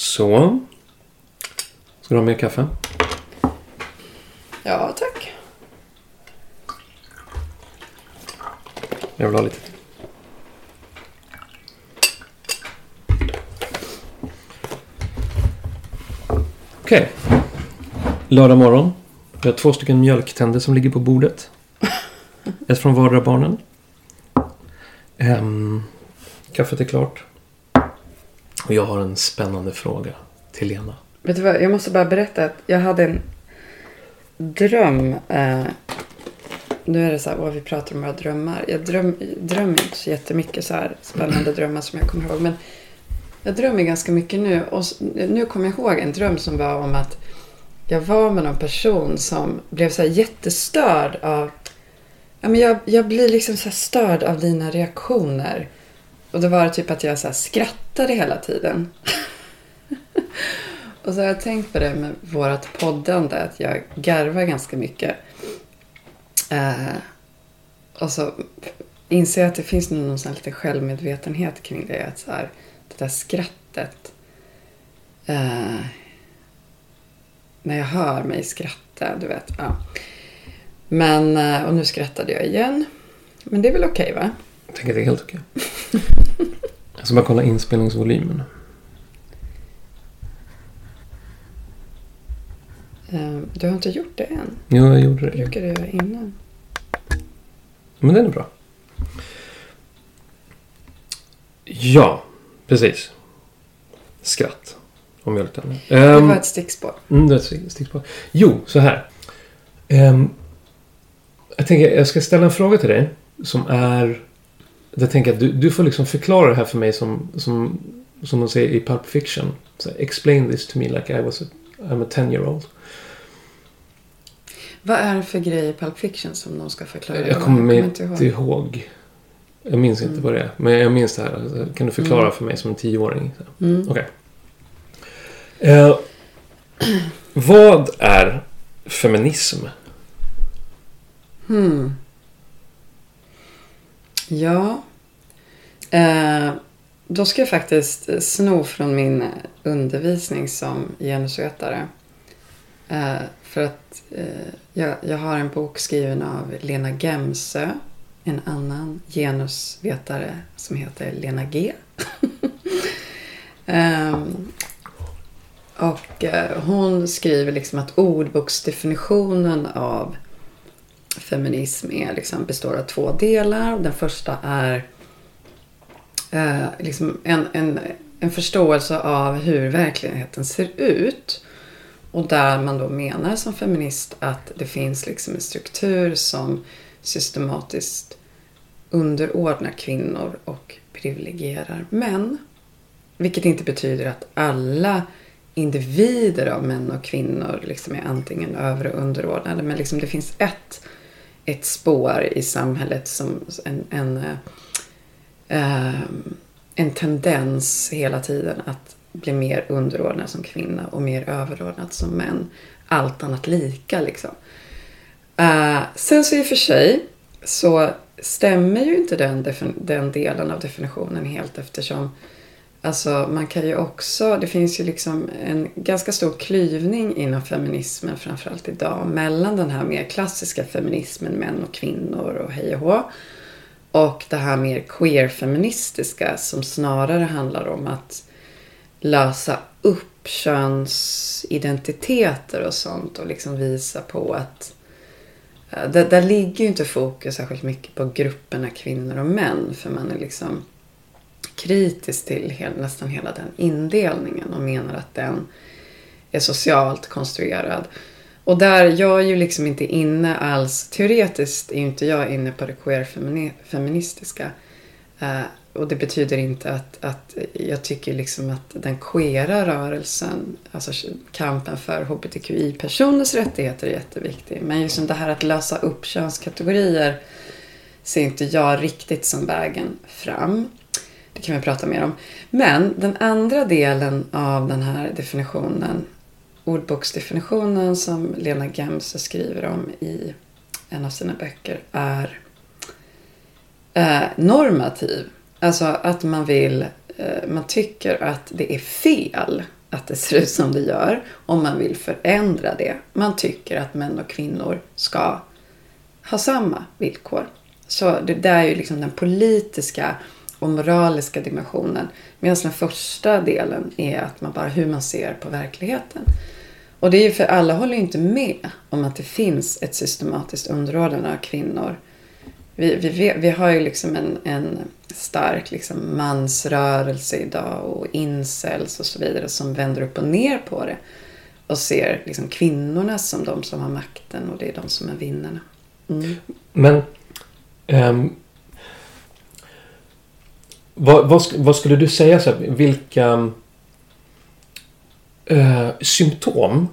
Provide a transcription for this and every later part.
Så. Ska du ha mer kaffe? Ja, tack. Jag vill ha lite. Okej. Lördag morgon. Vi har två stycken mjölktänder som ligger på bordet. Ett från vardera barnen. Ehm, kaffet är klart. Och jag har en spännande fråga till Lena. Vet du vad, jag måste bara berätta att jag hade en dröm. Eh, nu är det så här, vad vi pratar om våra drömmar. Jag dröm, drömmer inte så jättemycket så här spännande drömmar som jag kommer ihåg. Men jag drömmer ganska mycket nu. Och nu kommer jag ihåg en dröm som var om att jag var med någon person som blev så här jättestörd av... Ja, men jag, jag blir liksom så här störd av dina reaktioner. Och då var det typ att jag så skrattade hela tiden. Och så har jag tänkt på det med vårt poddande, att jag garvar ganska mycket. Eh, och så inser jag att det finns någon sån här lite självmedvetenhet kring det. Att så här, det där skrattet. Eh, när jag hör mig skratta, du vet. Ja. Men, eh, och nu skrattade jag igen. Men det är väl okej va? Jag tänker att det är helt okej. Jag ska bara kolla inspelningsvolymen. Eh, du har inte gjort det än. Jo, jag gjorde Det brukar du göra innan. Men den är bra. Ja, precis. Skratt. Och mjölktänder. Det var ett stickspår. mm, det är ett stick- stickspår. Jo, så här. Ehm, jag tänker, jag ska ställa en fråga till dig. Som är... Jag tänker att du, du får liksom förklara det här för mig som, som, som de säger i Pulp Fiction. Så, explain this to me like I was a, I'm a 10 year old. Vad är det för grej i Pulp Fiction som de ska förklara? Jag kommer inte inte ihåg. Jag minns inte Mm. vad det är. Men jag minns det här. Kan du förklara Mm. för mig som en tioåring? Mm. Okej. Eh, vad är feminism? Hmm. Ja. Eh, då ska jag faktiskt sno från min undervisning som genusvetare. Eh, för att eh, jag, jag har en bok skriven av Lena Gemsö. En annan genusvetare som heter Lena G. Ehm, och eh, hon skriver liksom att ordboksdefinitionen av feminism är liksom, består av två delar. Den första är eh, liksom en, en, en förståelse av hur verkligheten ser ut. Och där man då menar som feminist att det finns liksom en struktur som systematiskt underordnar kvinnor och privilegierar män. Vilket inte betyder att alla individer av män och kvinnor liksom är antingen över och underordnade. Men liksom det finns ett, ett spår i samhället som en, en, eh, en tendens hela tiden att bli mer underordnad som kvinna och mer överordnad som män. Allt annat lika liksom. Eh, sen så i och för sig så stämmer ju inte den, den delen av definitionen helt eftersom Alltså man kan ju också, det finns ju liksom en ganska stor klyvning inom feminismen framförallt idag mellan den här mer klassiska feminismen, män och kvinnor och hej och hå. Och det här mer queer-feministiska som snarare handlar om att lösa upp könsidentiteter och sånt och liksom visa på att eh, där, där ligger ju inte fokus särskilt mycket på grupperna kvinnor och män för man är liksom kritisk till hel, nästan hela den indelningen och menar att den är socialt konstruerad. Och där, jag är ju liksom inte inne alls, teoretiskt är ju inte jag inne på det queer-feministiska. Eh, och det betyder inte att, att jag tycker liksom att den queera rörelsen, alltså kampen för hbtqi-personers rättigheter är jätteviktig. Men just det här att lösa upp könskategorier ser inte jag riktigt som vägen fram. Det kan vi prata mer om. Men den andra delen av den här definitionen, ordboksdefinitionen som Lena Gemse skriver om i en av sina böcker, är eh, normativ. Alltså att man vill, eh, man tycker att det är fel att det ser ut som det gör. Om man vill förändra det. Man tycker att män och kvinnor ska ha samma villkor. Så det där är ju liksom den politiska och moraliska dimensionen. Medan den första delen är att man bara hur man ser på verkligheten. Och det är ju för alla håller ju inte med om att det finns ett systematiskt underordnande av kvinnor. Vi, vi, vi har ju liksom en, en stark liksom mansrörelse idag och incels och så vidare som vänder upp och ner på det. Och ser liksom kvinnorna som de som har makten och det är de som är vinnarna. Mm. Men um, vad, vad, vad, skulle du säga, så här, vilka eh, symptom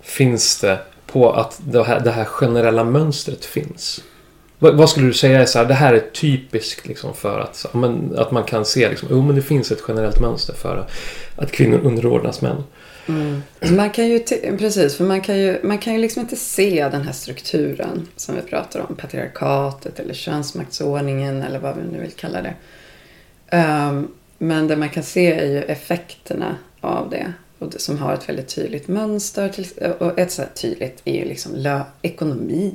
finns det på att det här, det här generella mönstret finns? Vad, vad, skulle du säga är så här, det här är typiskt liksom för att, men, att man kan se liksom, oh, men det finns ett generellt mönster för att kvinnor underordnas män. Mm. Man kan ju, precis, för man kan ju, man kan ju liksom inte se den här strukturen som vi pratar om. Patriarkatet eller könsmaktsordningen eller vad vi nu vill kalla det. Um, men det man kan se är ju effekterna av det. Och det, som har ett väldigt tydligt mönster. Till, och ett så tydligt är ju liksom lö, ekonomi.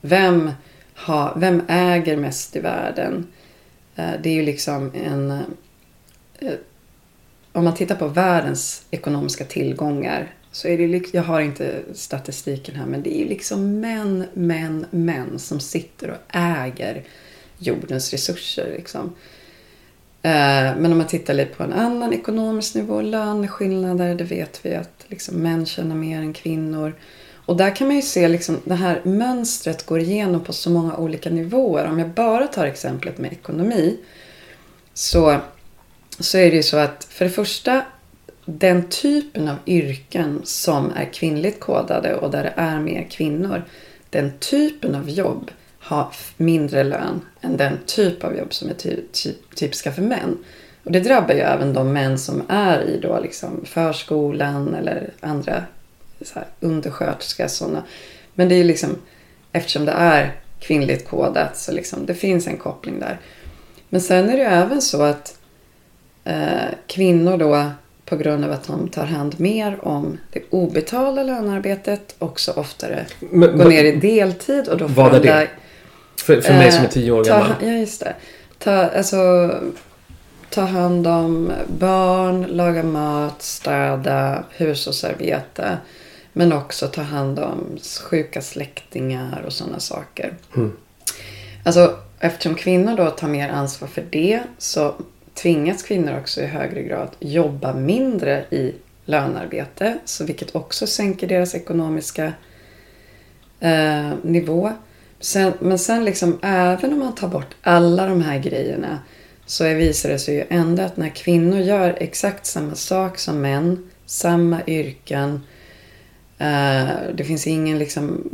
Vem, ha, vem äger mest i världen? Uh, det är ju liksom en... Uh, om man tittar på världens ekonomiska tillgångar så är det jag har inte statistiken här, men det är liksom män, män, män som sitter och äger jordens resurser. Liksom. Eh, men om man tittar lite på en annan ekonomisk nivå, löneskillnader, det vet vi att liksom män tjänar mer än kvinnor. Och där kan man ju se liksom det här mönstret går igenom på så många olika nivåer. Om jag bara tar exemplet med ekonomi så så är det ju så att för det första den typen av yrken som är kvinnligt kodade och där det är mer kvinnor. Den typen av jobb har mindre lön än den typ av jobb som är ty ty typiska för män. Och det drabbar ju även de män som är i då liksom förskolan eller andra så här, undersköterska. Sådana. Men det är ju liksom, eftersom det är kvinnligt kodat så liksom, det finns en koppling där. Men sen är det ju även så att eh, kvinnor då på grund av att de tar hand mer om det obetalda lönearbetet också oftare Men, går ner i deltid. Och då vad är det? För, för mig som är tio år eh, gammal. ja, just det. Ta, alltså, ta hand om barn, laga mat, städa, hushållsarbete. Men också ta hand om sjuka släktingar och sådana saker. Mm. Alltså, eftersom kvinnor då tar mer ansvar för det så tvingas kvinnor också i högre grad jobba mindre i lönarbete. Så vilket också sänker deras ekonomiska eh, nivå. Sen, men sen liksom även om man tar bort alla de här grejerna så visar det sig ju ändå att när kvinnor gör exakt samma sak som män, samma yrken, eh, det finns ingen liksom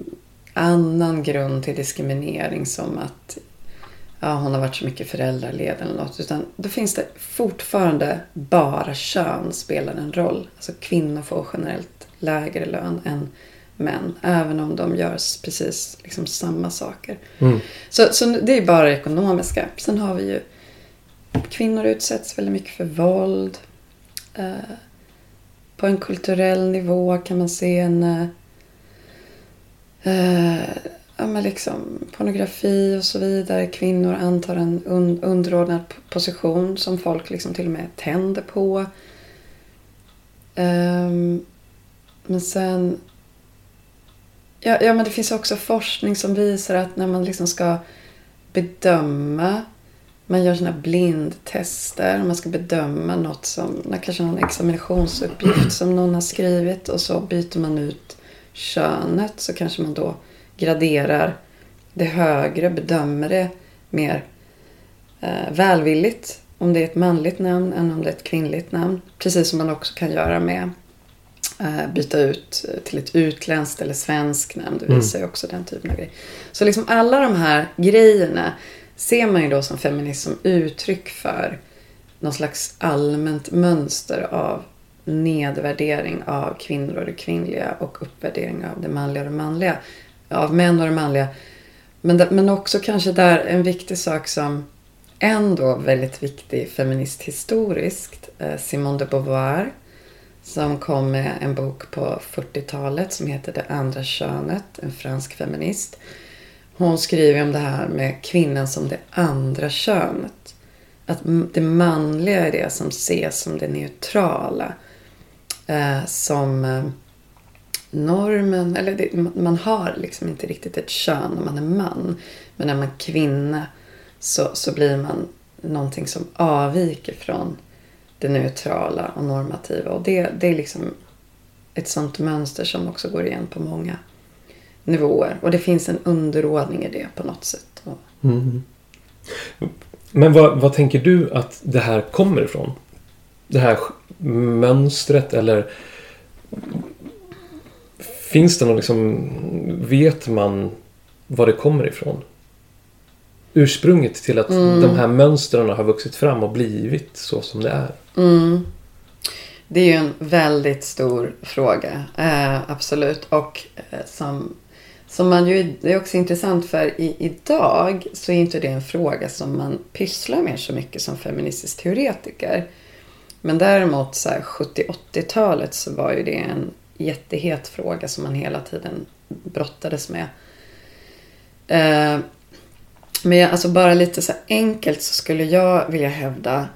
annan grund till diskriminering som att ja, hon har varit så mycket föräldraledig eller något. Utan då finns det fortfarande bara kön spelar en roll. Alltså kvinnor får generellt lägre lön än män. Även om de gör precis liksom samma saker. Mm. Så, så det är bara ekonomiska. Sen har vi ju kvinnor utsätts väldigt mycket för våld. Eh, på en kulturell nivå kan man se en eh, ja, men liksom, pornografi och så vidare. Kvinnor antar en un underordnad position som folk liksom till och med tänder på. Um, men sen... Ja, ja, men det finns också forskning som visar att när man liksom ska bedöma man gör sina blindtester. Man ska bedöma något som, kanske någon examinationsuppgift som någon har skrivit och så byter man ut könet så kanske man då graderar det högre, bedömer det mer eh, välvilligt om det är ett manligt namn än om det är ett kvinnligt namn. Precis som man också kan göra med byta ut till ett utländskt eller svenskt namn. Det visar ju också den typen av grejer. Så liksom alla de här grejerna ser man ju då som feminism som uttryck för någon slags allmänt mönster av nedvärdering av kvinnor och det kvinnliga och uppvärdering av det manliga och det manliga av män och det manliga. Men, men också kanske där en viktig sak som ändå väldigt viktig feministhistoriskt. Eh, Simone de Beauvoir som kom med en bok på 40-talet som heter Det andra könet, en fransk feminist. Hon skriver om det här med kvinnan som det andra könet. Att det manliga är det som ses som det neutrala. Eh, som eh, normen, eller det, man har liksom inte riktigt ett kön när man är man. Men när man är kvinna så, så blir man någonting som avviker från det neutrala och normativa. Och det, det är liksom ett sånt mönster som också går igen på många nivåer. Och det finns en underordning i det på något sätt. Mm. Men vad, vad tänker du att det här kommer ifrån? Det här mönstret eller Finns det någon liksom Vet man var det kommer ifrån? Ursprunget till att mm. de här mönstren har vuxit fram och blivit så som det är. Mm. Det är ju en väldigt stor fråga. Eh, absolut. Och eh, som, som man ju, det är också intressant för i, idag så är inte det en fråga som man pysslar med så mycket som feministisk teoretiker. Men däremot så 70-80-talet så var ju det en jättehet fråga som man hela tiden brottades med. Eh, men alltså bara lite så enkelt så skulle jag vilja hävda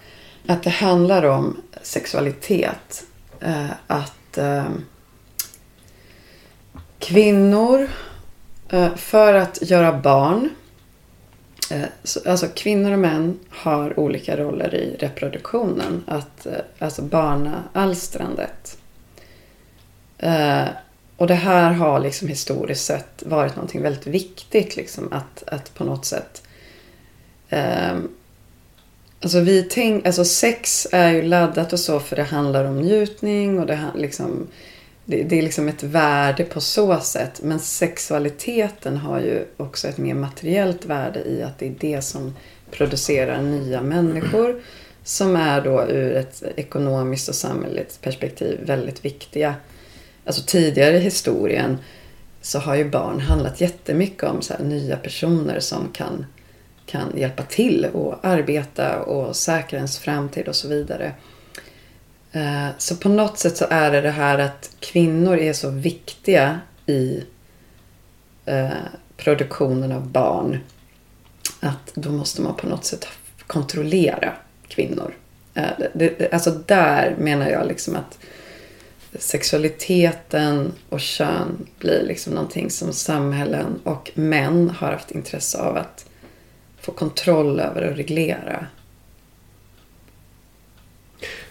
att det handlar om sexualitet. Eh, att eh, kvinnor, eh, för att göra barn, eh, alltså kvinnor och män har olika roller i reproduktionen. Att, eh, alltså barnaalstrandet. Eh, och det här har liksom historiskt sett varit någonting väldigt viktigt. Liksom, att, att på något sätt... Eh, alltså, vi tänk, alltså sex är ju laddat och så för det handlar om njutning och det, liksom, det, det är liksom ett värde på så sätt. Men sexualiteten har ju också ett mer materiellt värde i att det är det som producerar nya människor. Som är då ur ett ekonomiskt och samhälleligt perspektiv väldigt viktiga alltså tidigare i historien så har ju barn handlat jättemycket om så nya personer som kan, kan hjälpa till och arbeta och säkra ens framtid och så vidare. Eh, så på något sätt så är det det här att kvinnor är så viktiga i eh, produktionen av barn. Att då måste man på något sätt kontrollera kvinnor. Eh, alltså där menar jag liksom att sexualiteten och kön blir liksom någonting som samhällen och män har haft intresse av att få kontroll över och reglera.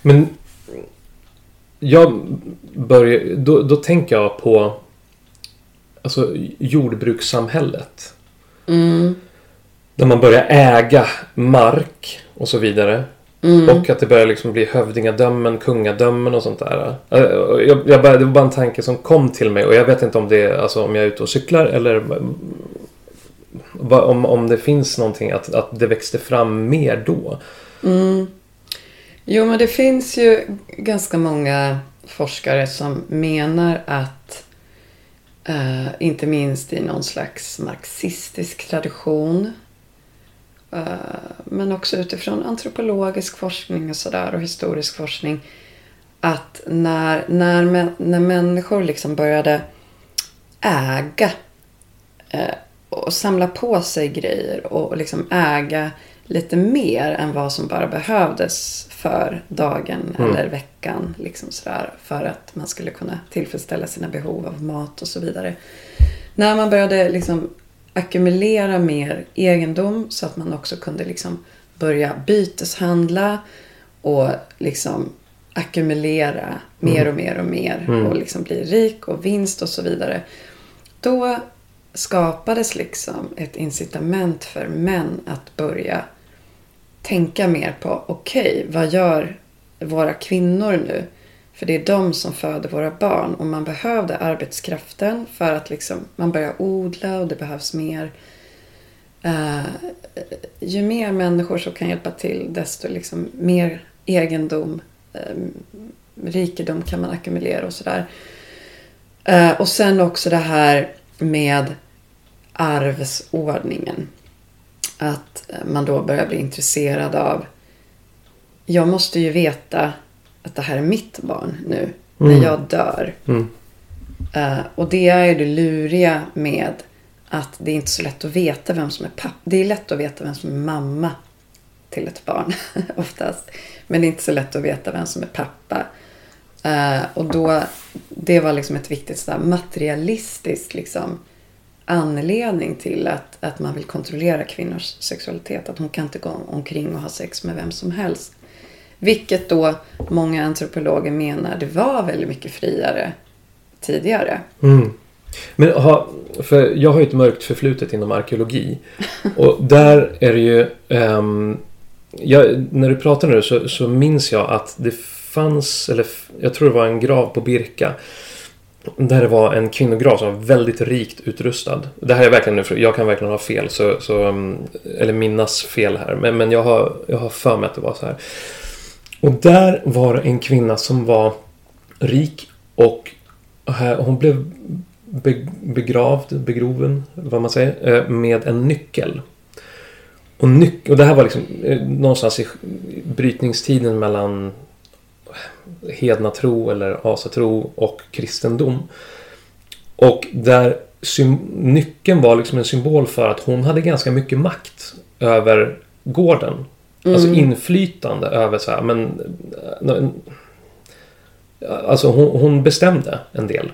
Men jag börjar, då, då tänker jag på alltså jordbrukssamhället. Mm. Där man börjar äga mark och så vidare. Mm. Och att det börjar liksom bli hövdingadömen, kungadömen och sånt där. Eh, jag, jag bara, det var bara en tanke som kom till mig och jag vet inte om det är, alltså om jag är ute och cyklar eller om, om det finns någonting att, att det växte fram mer då. Mm. Jo, men det finns ju ganska många forskare som menar att Uh, inte minst i någon slags marxistisk tradition Eh, men också utifrån antropologisk forskning och sådär och historisk forskning. Att när, när, när människor liksom började äga eh, och samla på sig grejer och liksom äga lite mer än vad som bara behövdes för dagen mm. eller veckan. Liksom sådär, för att man skulle kunna tillfredsställa sina behov av mat och så vidare. När man började liksom ackumulera mer egendom så att man också kunde liksom börja byteshandla och liksom ackumulera mer mm. och mer och mer mm. och liksom bli rik och vinst och så vidare. Då skapades liksom ett incitament för män att börja tänka mer på okej, okay, vad gör våra kvinnor nu? För det är de som föder våra barn och man behövde arbetskraften för att liksom, man börjar odla och det behövs mer. Uh, ju mer människor som kan hjälpa till desto liksom mer egendom, um, rikedom kan man ackumulera och sådär. Uh, och sen också det här med arvsordningen. Att man då börjar bli intresserad av jag måste ju veta att det här är mitt barn nu. när jag dör. Mm. Eh, och det är ju det luriga med att det är inte så lätt att veta vem som är pappa. Det är lätt att veta vem som är mamma till ett barn oftast. Men det är inte så lätt att veta vem som är pappa. Eh, och då, det var liksom ett viktigt sådär materialistiskt liksom, anledning till att, att man vill kontrollera kvinnors sexualitet. Att hon kan inte gå omkring och ha sex med vem som helst. Vilket då många antropologer menar det var väldigt mycket friare tidigare. Mm. Men ha, för jag har ju ett mörkt förflutet inom arkeologi. Och där är det ju... ehm, jag, när du pratar nu så, så minns jag att det fanns, eller jag tror det var en grav på Birka. Där det var en kvinnograv som var väldigt rikt utrustad. Det här är verkligen nu, jag kan verkligen ha fel, så, så, um, eller minnas fel här. Men, men jag, har, jag har för mig att det var så här. Och där var det en kvinna som var rik och hon blev begravd, begroven, vad man säger, eh, med en nyckel. Och, nyc- och det här var liksom eh, någonstans i brytningstiden mellan hedna tro eller asatro och kristendom. Och där nyckeln var liksom en symbol för att hon hade ganska mycket makt över gården. Alltså inflytande över så här, men... eh, Alltså hon, hon bestämde en del.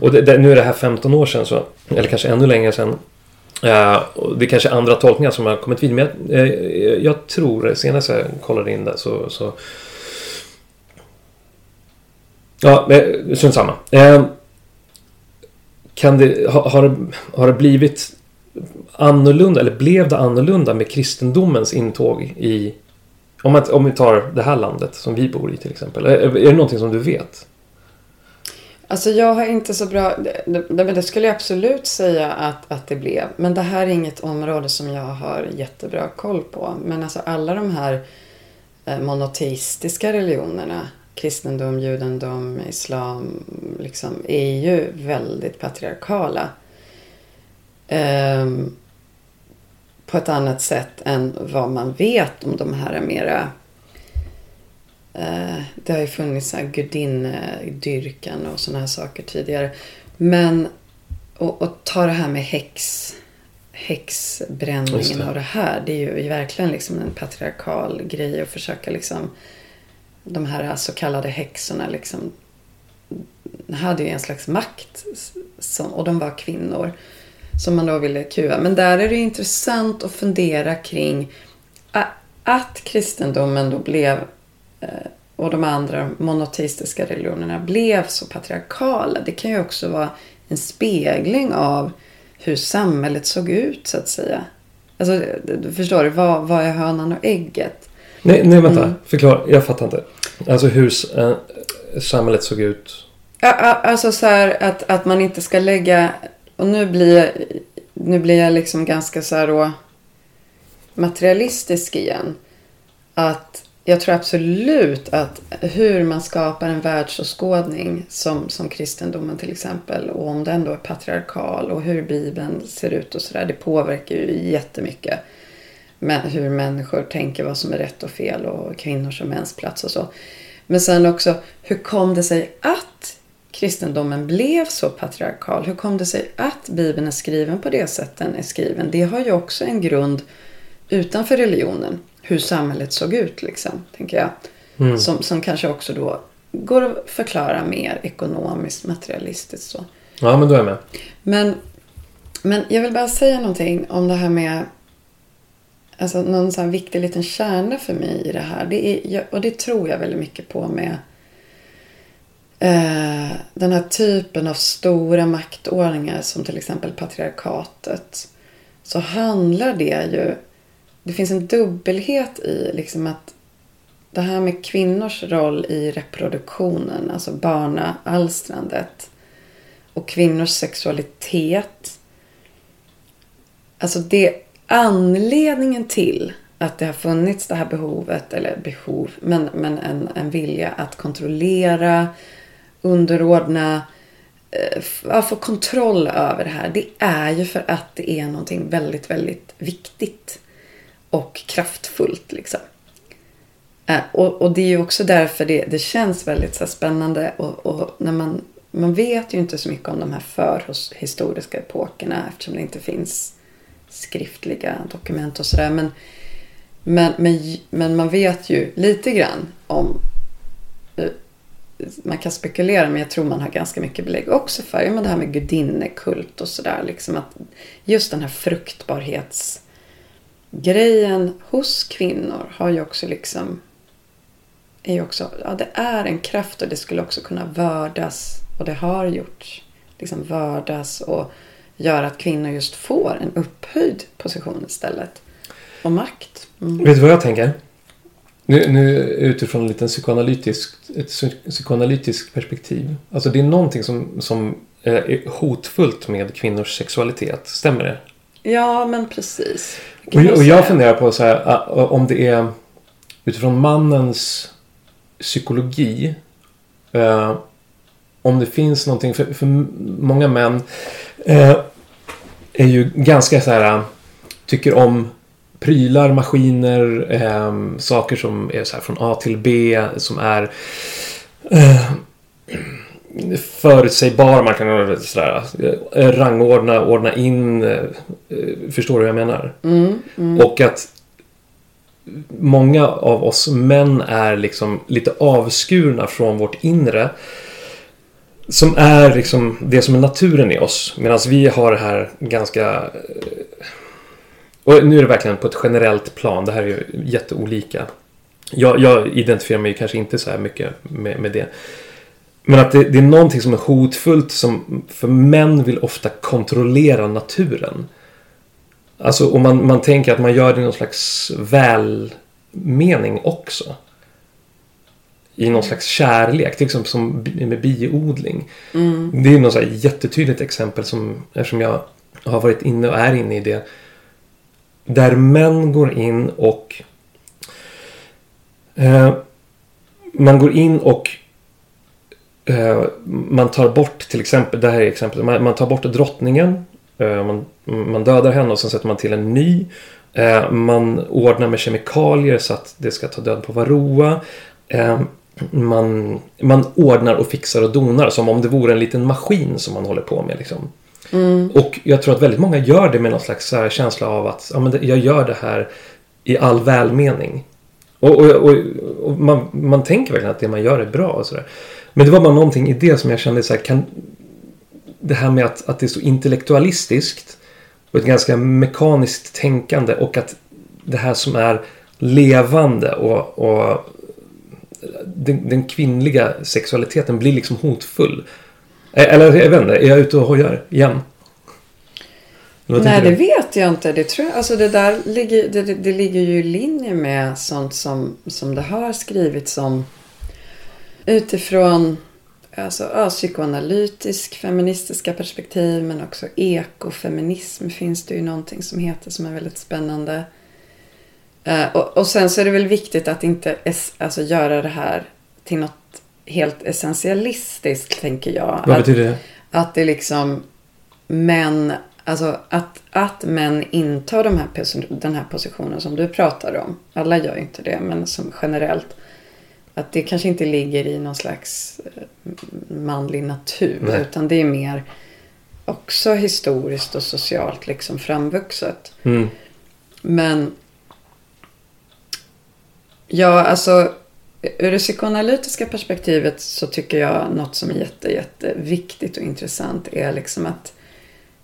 Och det, det, nu är det här 15 år sedan, så, eller kanske ännu längre sedan. Eh, och det är kanske andra tolkningar som har kommit vidare. Men jag, eh, jag tror, senast jag kollade in det så... så ja, eh, strunt samma. Eh, kan det, har, har, det, har det blivit annorlunda, eller blev det annorlunda med kristendomens intåg i... Om, man, om vi tar det här landet som vi bor i till exempel. Är, är det någonting som du vet? Alltså jag har inte så bra... Det, det, det skulle jag absolut säga att, att det blev. Men det här är inget område som jag har jättebra koll på. Men alltså alla de här eh, monoteistiska religionerna, kristendom, judendom, islam, liksom, är ju väldigt patriarkala. Ehm, på ett annat sätt än vad man vet om de här mera Eh, Det har ju funnits gudinnedyrkan och sådana här saker tidigare. Men och, och ta det här med häx, häxbränningen det. och det här. Det är ju verkligen liksom en patriarkal grej att försöka liksom de här så kallade häxorna liksom hade ju en slags makt som, och de var kvinnor som man då ville kua. Men där är det intressant att fundera kring att kristendomen då blev eh, och de andra monoteistiska religionerna blev så patriarkala. Det kan ju också vara en spegling av hur samhället såg ut så att säga. Alltså, du förstår du, vad, vad är hönan och ägget? Nej, nej vänta. Mm. Förklara. Jag fattar inte. Alltså hur eh, samhället såg ut. Alltså så här att, att man inte ska lägga... Och nu blir jag, nu blir jag liksom ganska så här då materialistisk igen. Att jag tror absolut att hur man skapar en världsåskådning som, som kristendomen till exempel och om den då är patriarkal och hur Bibeln ser ut och sådär. Det påverkar ju jättemycket med hur människor tänker vad som är rätt och fel och kvinnors och mäns plats och så. Men sen också, hur kom det sig att kristendomen blev så patriarkal? Hur kom det sig att Bibeln är skriven på det sätt den är skriven? Det har ju också en grund utanför religionen. Hur samhället såg ut, liksom, tänker jag. Mm. Som, som kanske också då går att förklara mer ekonomiskt, materialistiskt så. Ja, men då är jag med. Men, men jag vill bara säga någonting om det här med Alltså någon sån viktig liten kärna för mig i det här. Det är, och det tror jag väldigt mycket på med eh, den här typen av stora maktordningar som till exempel patriarkatet. Så handlar det ju... Det finns en dubbelhet i liksom att det här med kvinnors roll i reproduktionen, alltså barnaalstrandet och kvinnors sexualitet. Alltså det anledningen till att det har funnits det här behovet, eller behov, men, men en, en vilja att kontrollera, underordna, eh, ja, få kontroll över det här. Det är ju för att det är någonting väldigt, väldigt viktigt och kraftfullt liksom. Eh, och, och det är ju också därför det, det känns väldigt så spännande. Och, och när man, man vet ju inte så mycket om de här förhistoriska epokerna eftersom det inte finns skriftliga dokument och sådär. Men, men, men, men man vet ju lite grann om eh, man kan spekulera men jag tror man har ganska mycket belägg också för ja, men det här med gudinnekult och sådär. Liksom just den här fruktbarhetsgrejen hos kvinnor har ju också liksom är ju också, ja det är en kraft och det skulle också kunna vördas och det har gjorts. Liksom vördas och gör att kvinnor just får en upphöjd position istället. Och makt. Mm. Vet du vad jag tänker? Nu, nu utifrån en liten psykoanalytisk, ett psykoanalytiskt perspektiv. Alltså det är någonting som, som är hotfullt med kvinnors sexualitet. Stämmer det? Ja, men precis. Och, och jag funderar på så här, om det är utifrån mannens psykologi. Eh, om det finns någonting, för, för många män eh, är ju ganska så här, tycker om prylar, maskiner, eh, saker som är så här från A till B, som är eh, förutsägbar. Man kan sådär, eh, rangordna, ordna in. Eh, förstår du vad jag menar? Mm, mm. Och att många av oss män är liksom lite avskurna från vårt inre. Som är liksom det som är naturen i oss. Medan vi har det här ganska... Eh, och nu är det verkligen på ett generellt plan. Det här är ju jätteolika. Jag, jag identifierar mig kanske inte så här mycket med, med det. Men att det, det, är någonting som är hotfullt som för män vill ofta kontrollera naturen. Alltså, och man, man tänker att man gör det i någon slags välmening också. I någon slags kärlek, till exempel som med biodling. Mm. Det är något så jättetydligt exempel som, eftersom jag har varit inne och är inne i det. Där män går in och eh, man går in och eh, man tar bort till exempel, det här är exempel, man, man tar bort drottningen Eh, man, man dödar henne och sen sätter man till en ny. Eh, man ordnar med kemikalier så att det ska ta död på Varroa. Eh, man, man ordnar och fixar och donar som om det vore en liten maskin som man håller på med. Liksom. Mm. Och jag tror att väldigt många gör det med någon slags känsla av att ja, men jag gör det här i all välmening. Och, och, och, och man, man tänker verkligen att det man gör är bra och sådär. Men det var bara någonting i det som jag kände så här, kan, det här med att, att det är så intellektualistiskt och ett ganska mekaniskt tänkande och att det här som är levande och, och den, den, kvinnliga sexualiteten blir liksom hotfull. Eller jag vet inte, är jag ute och hojar igen? Nej, det vet jag inte. Det, tror jag, alltså det där ligger, det, det, ligger ju i linje med sånt som, som det har skrivits om utifrån alltså, ja, psykoanalytisk feministiska perspektiv men också ekofeminism finns det ju någonting som heter som är väldigt spännande. Uh, och, och, sen så är det väl viktigt att inte alltså, göra det här till något helt essentialistiskt tänker jag. Vad betyder det? Att det liksom män, alltså att, att män intar de här, den här positionen som du pratar om. Alla gör inte det men som generellt att det kanske inte ligger i någon slags eh, manlig natur. Nej. Utan det är mer också historiskt och socialt liksom framvuxet. Mm. Men Ja, alltså ur det psykoanalytiska perspektivet så tycker jag något som är jätte, jätteviktigt och intressant är liksom att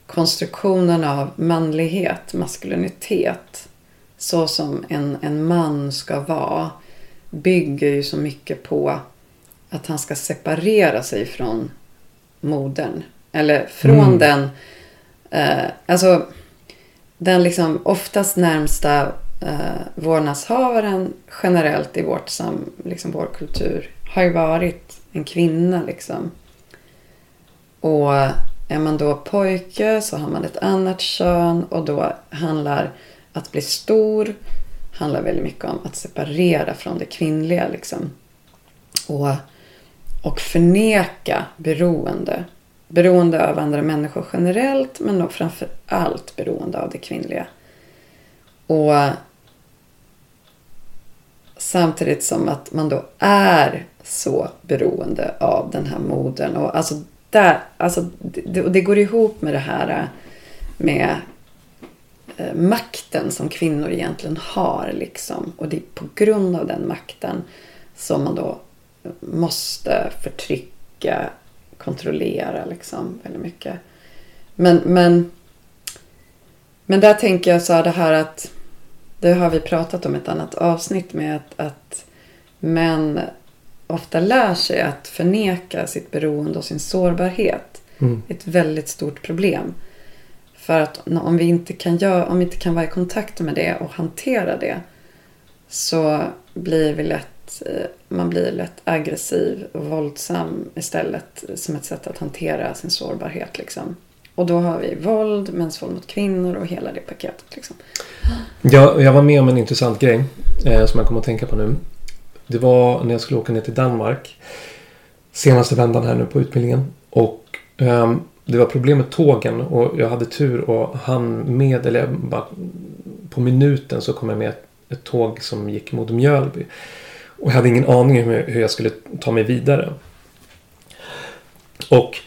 konstruktionen av manlighet, maskulinitet, så som en, en man ska vara bygger ju så mycket på att han ska separera sig från modern. Eller från mm. den, eh, alltså den liksom oftast närmsta eh, vårdnadshavaren generellt i vårt sam, liksom vår kultur har ju varit en kvinna liksom. Och är man då pojke så har man ett annat kön och då handlar att bli stor handlar väldigt mycket om att separera från det kvinnliga. Liksom. Och, och förneka beroende. Beroende av andra människor generellt men då framför allt beroende av det kvinnliga. Och Samtidigt som att man då är så beroende av den här modern. Och alltså, där, alltså, det, det går ihop med det här eh, med eh, makten som kvinnor egentligen har. Liksom. Och det är på grund av den makten som man då måste förtrycka, kontrollera liksom väldigt mycket. Men, men, men där tänker jag så här det här att det har vi pratat om i ett annat avsnitt med att, att män ofta lär sig att förneka sitt beroende och sin sårbarhet. Mm. Ett väldigt stort problem. För att om vi, inte kan göra, om vi inte kan vara i kontakt med det och hantera det så blir vi lätt, eh, man blir lätt aggressiv och våldsam istället som ett sätt att hantera sin sårbarhet. Liksom. Och då har vi våld, mäns våld mot kvinnor och hela det paketet. Liksom. Jag, jag var med om en intressant grej eh, som jag kommer att tänka på nu. Det var när jag skulle åka ner till Danmark. Senaste vändan här nu på utbildningen. Och eh, det var problem med tågen och jag hade tur och han med, eller bara på minuten så kom jag med ett, ett tåg som gick mot Mjölby. Och jag hade ingen aning om hur jag skulle ta mig vidare. Och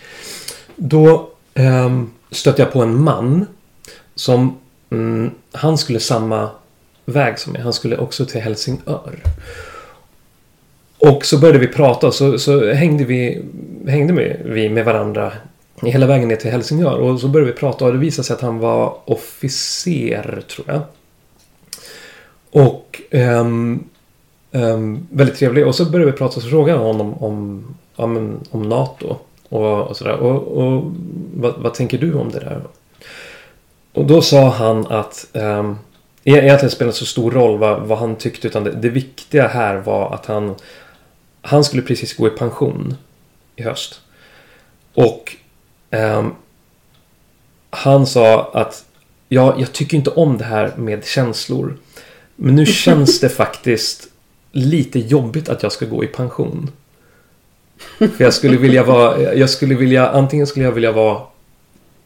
då Ehm, stötte jag på en man som mm, han skulle samma väg som jag. Han skulle också till Helsingör. Och så började vi prata och så, så hängde, vi, hängde med, vi med varandra hela vägen ner till Helsingör. Och så började vi prata och det visade sig att han var officer, tror jag. Och um, um, väldigt trevlig. Och så började vi prata och så frågade jag honom om, om, om NATO. Och, och sådär. Och, och vad, vad, tänker du om det där? Och då sa han att um, egentligen spelade det så stor roll vad, vad han tyckte. Utan det, det, viktiga här var att han, han skulle precis gå i pension i höst. Och um, han sa att ja, jag tycker inte om det här med känslor. Men nu känns det faktiskt lite jobbigt att jag ska gå i pension. För jag skulle vilja vara, jag skulle vilja, antingen skulle jag vilja vara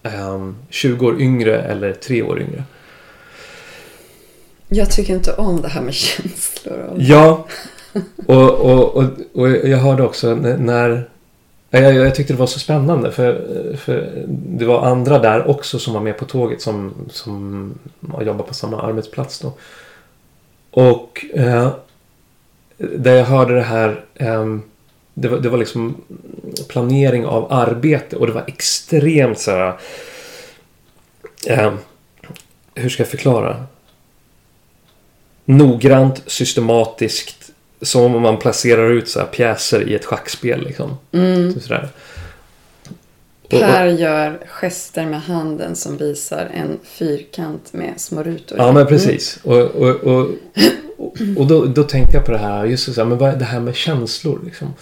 um, ehm, 20 år yngre eller 3 år yngre. Jag tycker inte om det här med känslor. Ja, och, och, och, och jag hörde också när... Jag, jag tyckte det var så spännande för, för det var andra där också som var med på tåget som, som jobbar på samma arbetsplats då. Och eh, där jag hörde det här eh, det var, det var liksom planering av arbete och det var extremt så här, eh, hur ska jag förklara? Noggrant, systematiskt. Som om man placerar ut så här pjäser i ett schackspel. Liksom. Mm. Så Per gör gester med handen som visar en fyrkant med små rutor. Ja, men precis. Mm. Och, och, och, och då, då tänkte jag på det här, just så här, men vad är det här med känslor liksom.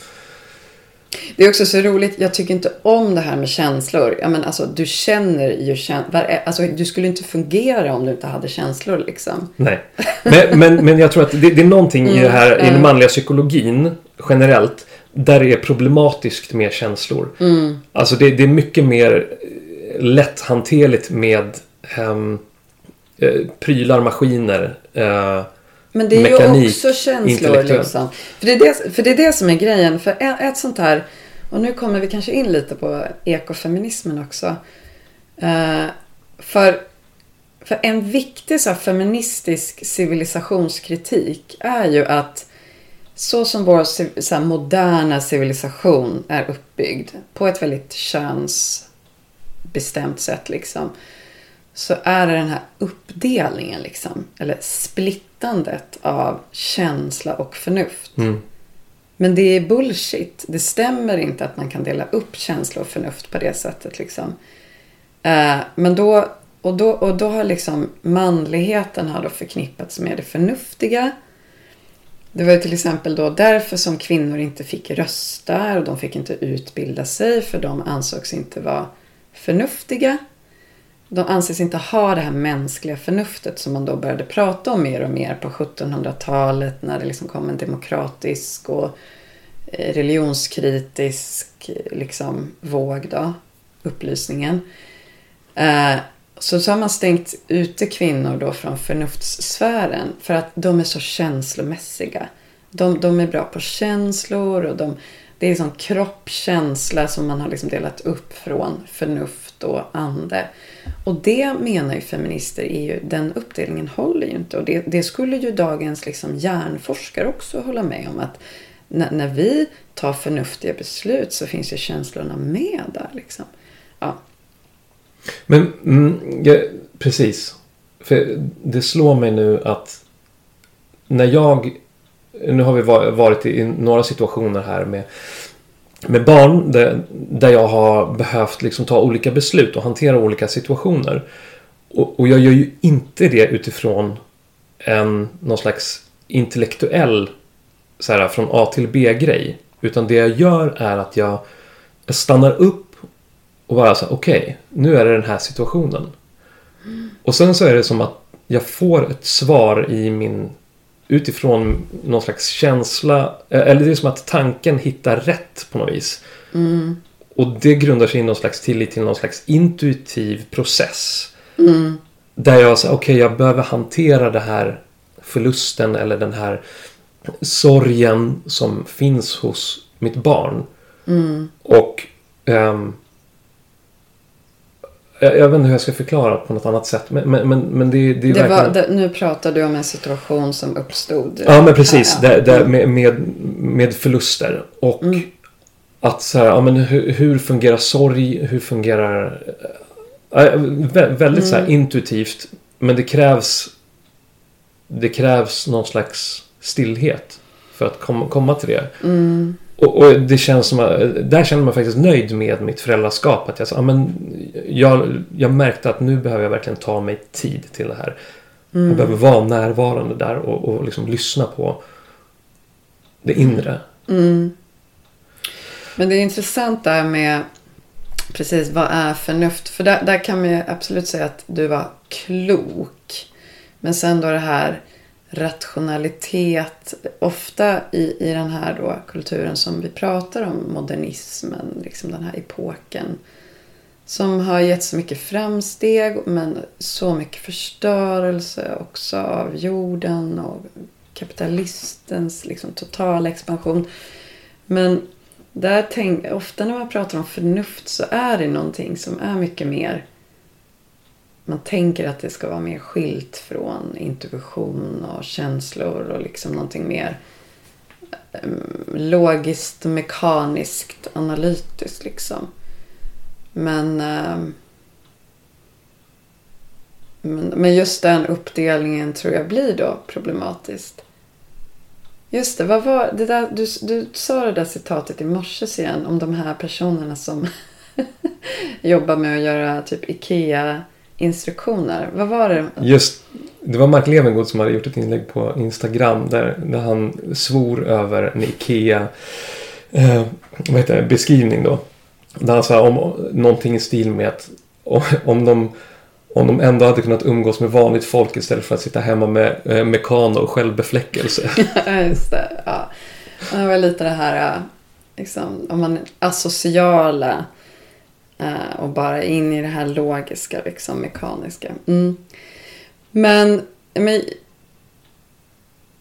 Det är också så roligt. Jag tycker inte om det här med känslor. Ja, men alltså, du känner ju känslor. Alltså, du skulle inte fungera om du inte hade känslor. Liksom. Nej. Men, men, men jag tror att det, det är någonting mm, i, det här, i den manliga psykologin generellt. Där det är problematiskt med känslor. Mm. Alltså det, det, är mycket mer lätthanterligt med um, prylar, maskiner. Uh, men det är ju också känslor liksom. För det är det, för det är det som är grejen. För ett, sånt här, och nu kommer vi kanske in lite på ekofeminismen också. Uh, för, för en viktig så här, feministisk civilisationskritik är ju att så som vår så här, moderna civilisation är uppbyggd på ett väldigt könsbestämt sätt liksom så är det den här uppdelningen liksom, eller splittandet av känsla och förnuft. Mm. Men det är bullshit. Det stämmer inte att man kan dela upp känsla och förnuft på det sättet. Liksom. Eh, men då, och, då, och då har liksom manligheten har då förknippats med det förnuftiga. Det var ju till exempel då därför som kvinnor inte fick rösta och de fick inte utbilda sig för de ansågs inte vara förnuftiga de anses inte ha det här mänskliga förnuftet som man då började prata om mer och mer på 1700-talet när det liksom kom en demokratisk och eh, religionskritisk liksom, våg då, upplysningen. Eh, så, så har man stängt ute kvinnor då från förnuftssfären för att de är så känslomässiga. De, de är bra på känslor och de, det är liksom kropp, känsla som man har liksom delat upp från förnuft och ande. Och det menar ju feminister är ju, den uppdelningen håller ju inte. Och det, det skulle ju dagens liksom hjärnforskare också hålla med om att när, när vi tar förnuftiga beslut så finns ju känslorna med där liksom. Ja. Men, mm, ja, precis. För det slår mig nu att när jag... Nu har vi varit i några situationer här med, med barn där, jag har behövt liksom ta olika beslut och hantera olika situationer. Och, och jag gör ju inte det utifrån en någon slags intellektuell så här, från A till B-grej. Utan det jag gör är att jag, jag stannar upp och bara så okej, okay, nu är det den här situationen. Mm. Och sen så är det som att jag får ett svar i min utifrån någon slags känsla. Eller det är som att tanken hittar rätt på något vis. Mm. Och det grundar sig i någon slags tillit till någon slags intuitiv process. Mm. Där jag säger, okej okay, jag behöver hantera det här förlusten eller den här sorgen som finns hos mitt barn. Mm. Och um, jag, jag, vet inte hur jag ska förklara på något annat sätt. Men, men, men, men det, det är det verkligen... det, Nu pratar du om en situation som uppstod. Ja, men precis. Här, ja. det, med, med, med förluster. Och mm. att så här, ja, men hur, hur fungerar sorg? Hur fungerar... Äh, väldigt mm. så här, mm. intuitivt. Men det krävs... Det krävs någon slags stillhet. För att komma, komma till det. Mm. Och, och, det känns som att, där känner man faktiskt nöjd med mitt föräldraskap. Att jag, men jag, jag märkte att nu behöver jag verkligen ta mig tid till det här. Mm. Jag behöver vara närvarande där och, och liksom lyssna på det inre. Mm. Men det är intressant där med precis vad är förnuft? För där, där kan man ju absolut säga att du var klok. Men sen då det här rationalitet. Ofta i, i den här då kulturen som vi pratar om, modernismen, liksom den här epoken. Som har gett så mycket framsteg men så mycket förstörelse också av jorden och kapitalistens liksom totala expansion. Men där tänk, ofta när man pratar om förnuft så är det någonting som är mycket mer man tänker att det ska vara mer skilt från intuition och känslor och liksom någonting mer ehm, logiskt, mekaniskt, analytiskt liksom. Men, ehm, men, men just den uppdelningen tror jag blir då problematiskt. Just det, vad var det där, du, du sa det där citatet i morse igen om de här personerna som jobbar med att göra typ IKEA instruktioner. Vad var det? Just, det var Mark Levengood som hade gjort ett inlägg på Instagram där, där han svor över en IKEA eh, vad heter det, beskrivning då. Där han sa om någonting i stil med att om de, om de ändå hade kunnat umgås med vanligt folk istället för att sitta hemma med eh, mekano och självbefläckelse. Just det. Ja. Det var lite det här, liksom, om man asociala Eh, och bara in i det här logiska, liksom mekaniska. Mm. Men, men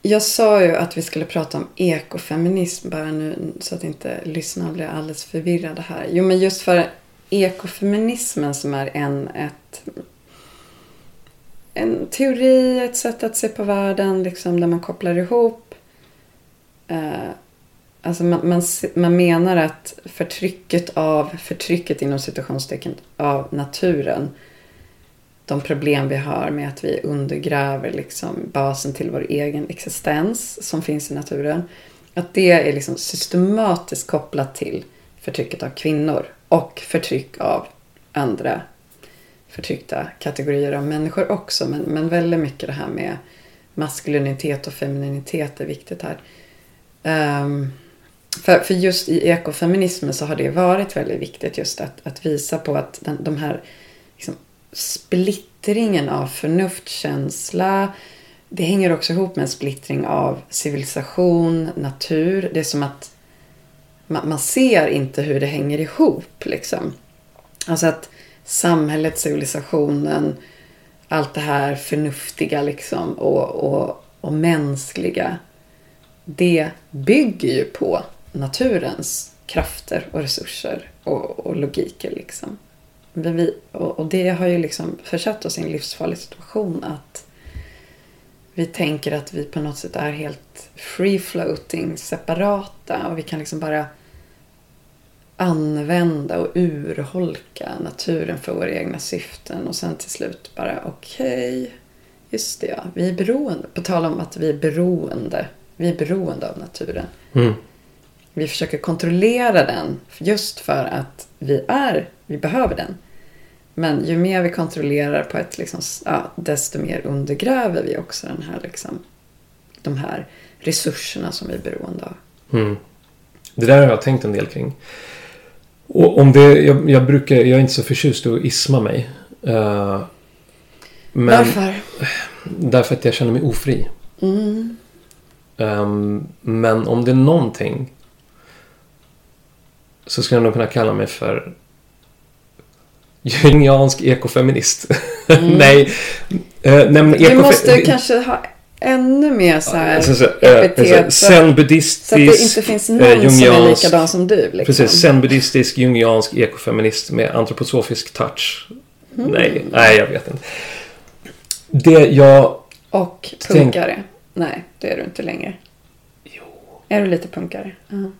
jag sa ju att vi skulle prata om ekofeminism bara nu så att inte lyssnarna blir alldeles förvirrade här. Jo, men just för ekofeminismen som är en, ett, en teori, ett sätt att se på världen liksom, där man kopplar ihop eh, Alltså man, man, man menar att förtrycket av, förtrycket inom situationstecken av naturen, de problem vi har med att vi undergräver liksom basen till vår egen existens som finns i naturen, att det är liksom systematiskt kopplat till förtrycket av kvinnor och förtryck av andra förtryckta kategorier av människor också. Men, men väldigt mycket det här med maskulinitet och femininitet är viktigt här. Um, för, för just i ekofeminismen så har det varit väldigt viktigt just att, att visa på att den, de här liksom, splittringen av förnuftkänsla det hänger också ihop med en splittring av civilisation, natur. Det är som att man, man ser inte hur det hänger ihop. Liksom. Alltså att samhället, civilisationen, allt det här förnuftiga liksom och, och, och mänskliga. Det bygger ju på naturens krafter och resurser och, och logiker liksom. Men vi, och, och det har ju liksom försatt oss i en livsfarlig situation att vi tänker att vi på något sätt är helt free floating, separata och vi kan liksom bara använda och urholka naturen för våra egna syften och sen till slut bara okej, okay, just det ja, vi är beroende. På tal om att vi är beroende, vi är beroende av naturen. Mm. Vi försöker kontrollera den just för att vi är, vi behöver den. Men ju mer vi kontrollerar på ett liksom, ja, desto mer undergräver vi också den här, liksom, de här resurserna som vi är beroende av. Mm. Det där har jag tänkt en del kring. Och om det, jag, jag brukar, jag är inte så förtjust i att isma mig. Uh, men, Varför? Därför att jag känner mig ofri. Mm. Um, men om det är någonting så skulle jag nog kunna kalla mig för jungiansk ekofeminist. Mm. nej. Uh, nej Vi måste kanske ha ännu mer så här alltså, så, epitet. Zen-buddhistisk. Så att det inte finns någon uh, som är likadan som du. Liksom. Precis. Zen-buddhistisk, jungiansk ekofeminist med antroposofisk touch. Mm. Nej, nej, jag vet inte. Det jag... Och punkare. Tänk... Nej, det är du inte längre. Jo. Är du lite punkare? Uh-huh.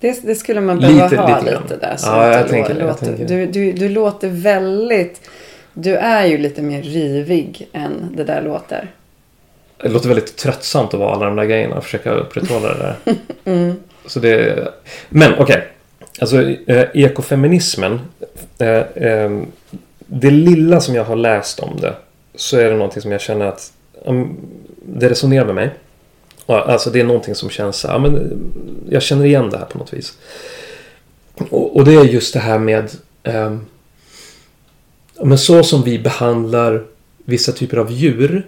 Det, det, skulle man behöva lite, ha lite, lite där. Så ja, jag tänker, låter, jag tänker. Du, du, du låter väldigt... Du är ju lite mer rivig än det där låter. Det låter väldigt tröttsamt att vara alla de där grejerna och försöka upprätthålla det där. mm. Så det, men okej. Okay. Alltså eh, ekofeminismen. Eh, eh, det lilla som jag har läst om det. Så är det någonting som jag känner att um, det resonerar med mig. Alltså det är någonting som känns, ja men jag känner igen det här på något vis. Och, och det är just det här med eh, men så som vi behandlar vissa typer av djur.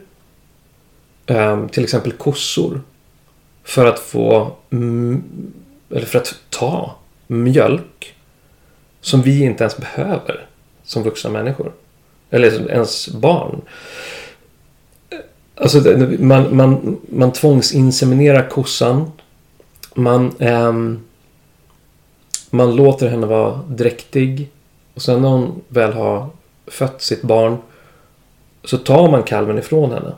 Eh, till exempel kossor. För att få, eller för att ta mjölk. Som vi inte ens behöver som vuxna människor. Eller ens barn. Alltså man, man, man tvångsinseminerar kossan. Man, ähm, man låter henne vara dräktig. Och sen när hon väl har fött sitt barn så tar man kalven ifrån henne.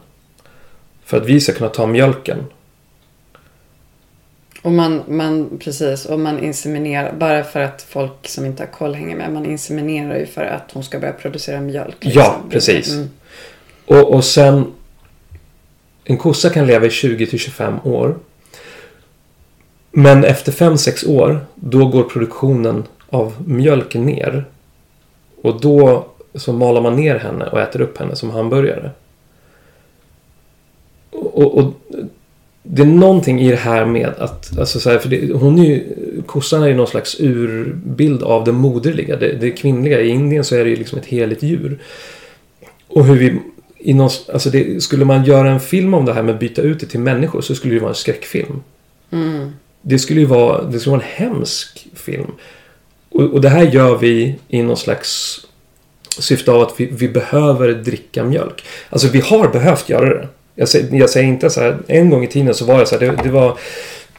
För att vi ska kunna ta mjölken. Och man, man, precis, och man inseminerar, bara för att folk som inte har koll hänger med, man inseminerar ju för att hon ska börja producera mjölk. Liksom. Ja, precis. Mm. Och, och sen en kossa kan leva i 20 till 25 år. Men efter 5-6 år, då går produktionen av mjölk ner. Och då så malar man ner henne och äter upp henne som hamburgare. Och, och det är någonting i det här med att, alltså så här, för det, hon är ju, kossan är ju någon slags urbild av det moderliga, det, det kvinnliga. I Indien så är det ju liksom ett heligt djur. Och hur vi i någon, alltså det, skulle man göra en film om det här med att byta ut det till människor så skulle det vara en skräckfilm. Mm. Det skulle ju vara, det skulle vara en hemsk film. Och, och det här gör vi i någon slags syfte av att vi, vi, behöver dricka mjölk. Alltså vi har behövt göra det. Jag säger, jag säger inte så här, en gång i tiden så var det så här, det, det var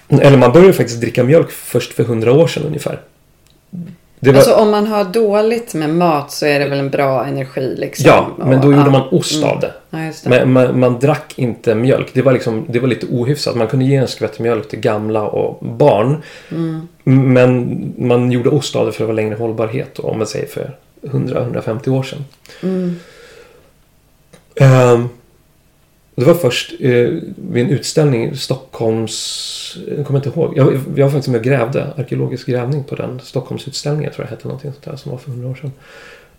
eller man började faktiskt dricka mjölk först för hundra år sedan ungefär. Var... Alltså om man har dåligt med mat så är det väl en bra energi liksom. Ja, men då och, gjorde man ost mm. av det. Ja, det. Men, man, man, drack inte mjölk. Det var, liksom, det var lite ohyfsat. Man kunde ge en skvätt mjölk till gamla och barn. Mm. Men man gjorde ost av det för att det var längre hållbarhet. Om man säger för 100-150 år sedan. Mm. Um, det var först eh, vid en utställning i Stockholms... Jag kommer inte ihåg. Jag, jag var faktiskt med och grävde. Arkeologisk grävning på den. Stockholmsutställningen tror jag hette någonting sånt där som var för hundra år sedan.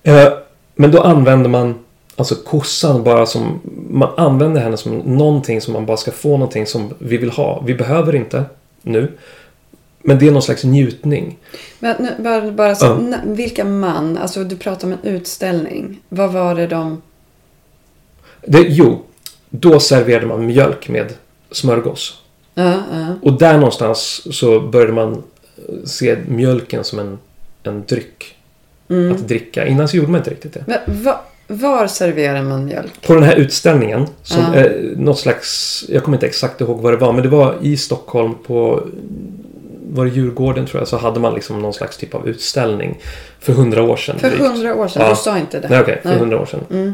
Eh, men då använde man alltså kossan bara som... Man använder henne som någonting som man bara ska få någonting som vi vill ha. Vi behöver inte nu. Men det är någon slags njutning. Men nu, bara, bara så, ja. Vilka man? Alltså du pratar om en utställning. Vad var det de... Det, jo, då serverade man mjölk med smörgås. Ja, ja. Och där någonstans så började man se mjölken som en, en dryck. Mm. att dricka. Innan så gjorde man inte riktigt det. Men va, var serverar man mjölk? På den här utställningen, som Ja. eh, något slags, jag kommer inte exakt ihåg vad det var, men det var i Stockholm på, var det Djurgården tror jag, så hade man liksom någon slags typ av utställning för hundra år sedan. För hundra år sedan. Ja. Du sa inte det. Nej, okej, för Nej. hundra år sedan. Mm.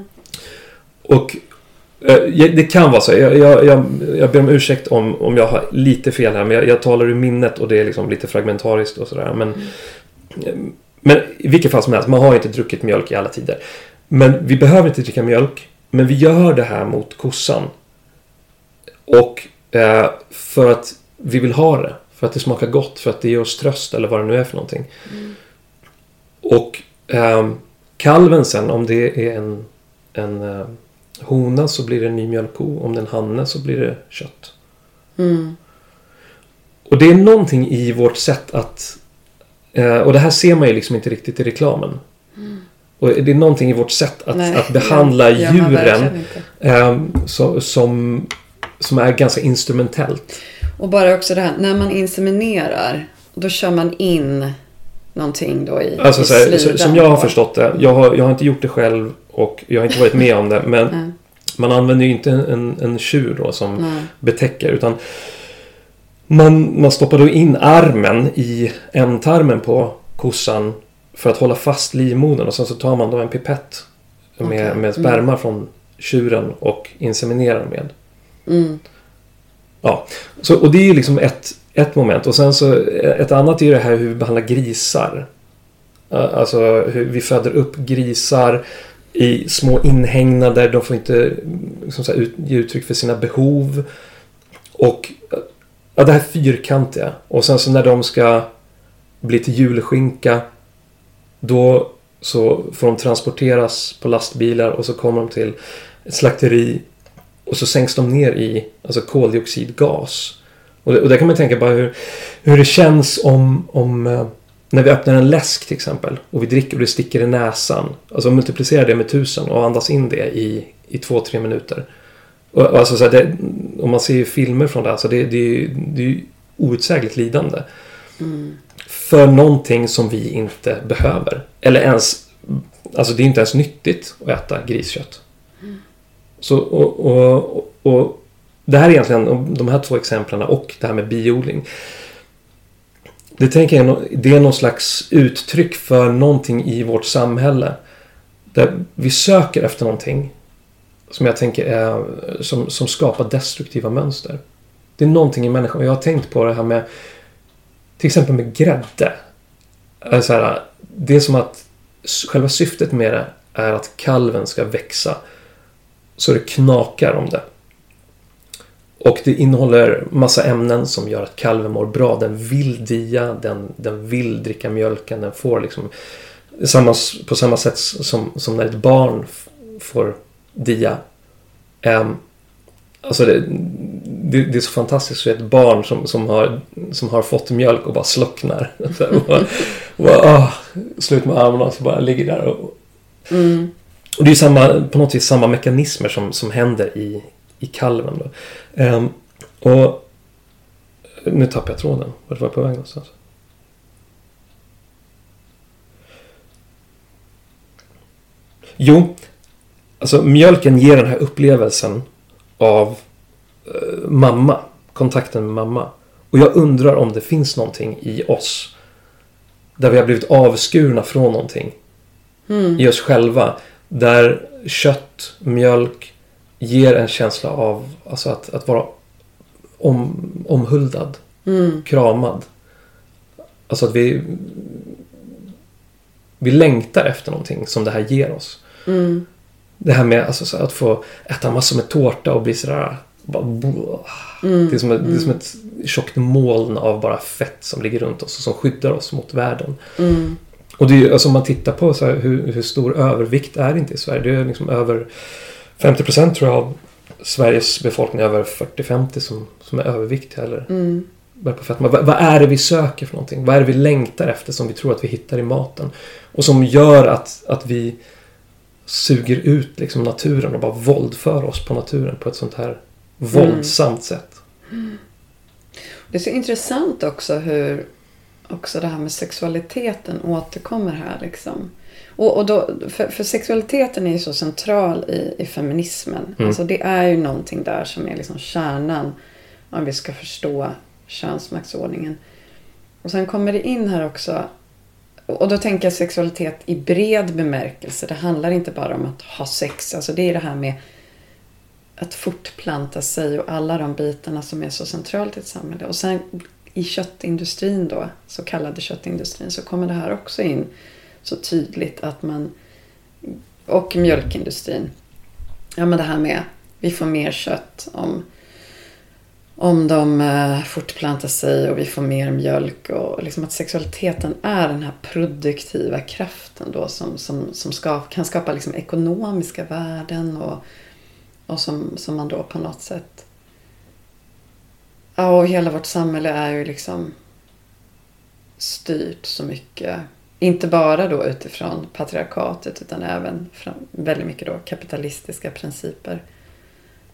Och eh, det kan vara så. Jag, jag, jag, jag ber om ursäkt om, om jag har lite fel här. Men jag, jag talar ur minnet och det är liksom lite fragmentariskt och sådär. Men, eh, men i vilket fall som helst, man har inte druckit mjölk i alla tider. Men vi behöver inte dricka mjölk. Men vi gör det här mot kossan. Och eh, för att vi vill ha det. För att det smakar gott. För att det ger oss tröst eller vad det nu är för någonting. Och ehm, kalven sen, om det är en, en eh, hona så blir det en ny mjölkko. Om det är en hanne så blir det kött. Mm. Och det är någonting i vårt sätt att... Eh, och det här ser man ju liksom inte riktigt i reklamen. Och det är någonting i vårt sätt att, Nej, att behandla man djuren verkligen inte. eh, så, som, som är ganska instrumentellt. Och bara också det här, när man inseminerar, då kör man in någonting då i, Alltså i så här, så, som jag har förstått det. Jag har, jag har inte gjort det själv och jag har inte varit med om det. Men man använder ju inte en, en tjur då som Nej. betäcker. Utan man, man stoppar då in armen i ändtarmen på kossan för att hålla fast livmodern. Och sen så tar man då en pipett med, Okej. med sperma från tjuren och inseminerar med. Mm. Ja, så, och det är ju liksom ett, ett moment. Och sen så ett annat är ju det här hur vi behandlar grisar. Alltså hur vi föder upp grisar i små inhägnader. De får inte liksom så här, ut, ge uttryck för sina behov. Och ja, det här fyrkantiga. Och sen så när de ska bli till julskinka. Då så får de transporteras på lastbilar och så kommer de till ett slakteri och så sänks de ner i alltså koldioxidgas. Och, och där kan man tänka bara hur, hur det känns om, om eh, när vi öppnar en läsk till exempel och vi dricker och det sticker i näsan. Alltså multiplicera det med tusen och andas in det i, i två, tre minuter. Och, och alltså så det, om man ser ju filmer från det, alltså det, det, det är ju outsägligt lidande. Mm. För någonting som vi inte behöver. Eller ens, alltså det är inte ens nyttigt att äta griskött. Så, och, och, och, och det här är egentligen de här två exemplen och det här med biodling. Det tänker jag är det är någon slags uttryck för någonting i vårt samhälle. Där vi söker efter någonting som jag tänker är, som, som skapar destruktiva mönster. Det är någonting i människan. Jag har tänkt på det här med till exempel med grädde. Så här, det är som att själva syftet med det är att kalven ska växa så det knakar om det. Och det innehåller massa ämnen som gör att kalven mår bra. Den vill dia, den, den vill dricka mjölken, den får liksom samma, på samma sätt som, som när ett barn får dia. Um, alltså det, det, det är så fantastiskt så ett barn som, som, har, som har fått mjölk och bara slocknar. Och bara, och bara, ah, slut med armarna och så bara ligger där och, Mm. och det är samma, på något vis samma mekanismer som, som händer i, i kalven. Då. Ehm, och nu tappar jag tråden. Vart var jag på väg någonstans? Jo, alltså mjölken ger den här upplevelsen av eh, mamma. Kontakten med mamma. Och jag undrar om det finns någonting i oss. Där vi har blivit avskurna från någonting Mm. i oss själva. Där kött, mjölk ger en känsla av alltså att, att vara om, omhuldad, Mm. kramad. Alltså att vi, vi längtar efter någonting som det här ger oss. Mm. Det här med alltså, så att få äta massor med tårta och bli sådär... Mm. det, är som ett, det är som ett tjockt moln av bara fett som ligger runt oss och som skyddar oss mot världen. Mm. Och det är alltså om man tittar på så här, hur, hur stor övervikt är det inte i Sverige. Det är liksom över 50 procent tror jag av Sveriges befolkning över 40-50 som, som är överviktiga eller Mm. bär på fetma. Vad, vad är det vi söker för någonting? Vad är det vi längtar efter som vi tror att vi hittar i maten? Och som gör att, att vi suger ut liksom naturen och bara våldför oss på naturen på ett sånt här våldsamt sätt. Det är så intressant också hur också det här med sexualiteten återkommer här liksom. Och, och då, för, för sexualiteten är ju så central i, i feminismen. Mm. Alltså det är ju någonting där som är liksom kärnan om vi ska förstå könsmaktsordningen. Och sen kommer det in här också och då tänker jag sexualitet i bred bemärkelse. Det handlar inte bara om att ha sex. Alltså det är det här med att fortplanta sig och alla de bitarna som är så centralt i ett samhälle. Och sen i köttindustrin då, så kallade köttindustrin, så kommer det här också in så tydligt att man och mjölkindustrin. Ja men det här med vi får mer kött om om de eh, fortplantar sig och vi får mer mjölk och liksom att sexualiteten är den här produktiva kraften då som, som, som ska, kan skapa liksom ekonomiska värden och, och som, som man då på något sätt Ja, och hela vårt samhälle är ju liksom styrt så mycket. Inte bara då utifrån patriarkatet utan även från väldigt mycket då kapitalistiska principer.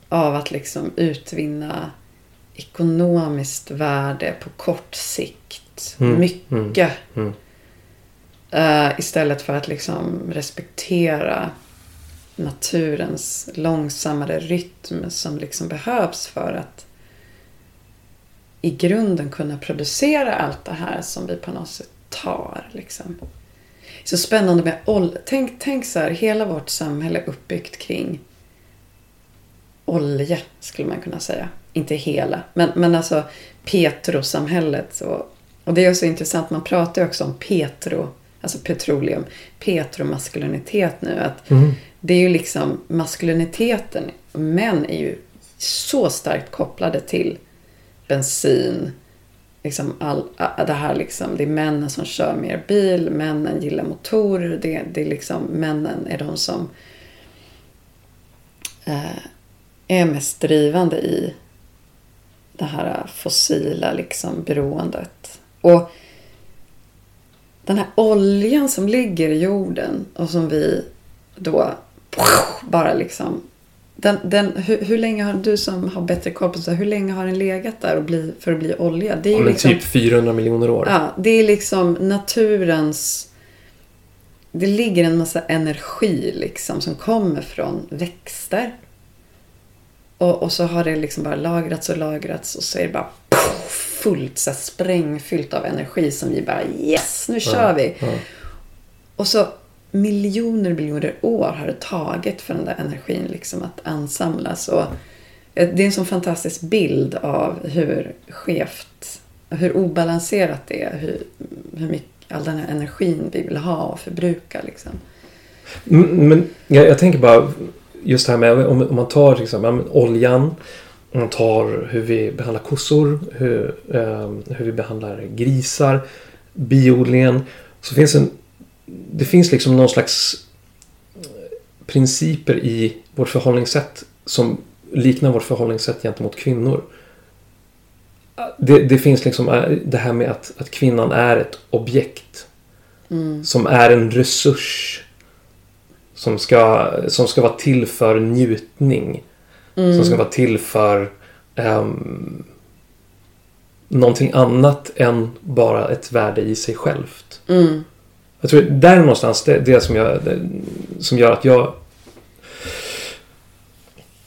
Av att liksom utvinna ekonomiskt värde på kort sikt. Mm, Mycket. mm. Eh, istället för att liksom respektera naturens långsammare rytm som liksom behövs för att i grunden kunna producera allt det här som vi på något sätt tar. Liksom. Så spännande med olja. Tänk, tänk så här, hela vårt samhälle är uppbyggt kring olja, skulle man kunna säga. Inte hela, men, men alltså petrosamhället. Och, och det är så intressant, man pratar ju också om petro, alltså petroleum, petromaskulinitet nu. Att Mm. det är ju liksom maskuliniteten, män är ju så starkt kopplade till bensin. Liksom all, det här liksom, det är männen som kör mer bil, männen gillar motorer. Det, det är liksom, männen är de som eh, är mest drivande i det här eh, fossila liksom beroendet. Och den här oljan som ligger i jorden och som vi då bara liksom den, den, hur, hur länge har du som har bättre koll på här, hur länge har den legat där och bli, för att bli olja? Det är Ja, liksom, typ 400 miljoner år. ja, det är liksom naturens... Det ligger en massa energi liksom som kommer från växter. Och, och så har det liksom bara lagrats och lagrats och så är det bara poff, fullt, så här sprängfyllt av energi som vi bara yes, nu kör vi. Ja. Och så miljoner, miljoner år har det tagit för den där energin liksom att ansamlas. Och eh, det är en sån fantastisk bild av hur skevt, hur obalanserat det är. Hur, hur mycket, all den här energin vi vill ha och förbruka. Liksom. Mm, men jag, jag tänker bara just det här med om, om man tar liksom, oljan. Om man tar hur vi behandlar kossor. Hur, eh, hur vi behandlar grisar. Biodlingen. Så finns en, det finns liksom någon slags principer i vårt förhållningssätt som liknar vårt förhållningssätt gentemot kvinnor. Det, det finns liksom eh, det här med att, att kvinnan är ett objekt. Mm. Som är en resurs. Som ska, som ska vara till för njutning. Mm. Som ska vara till för um, någonting annat än bara ett värde i sig självt. Mm. Jag tror där någonstans det, det som, jag, det, som gör att jag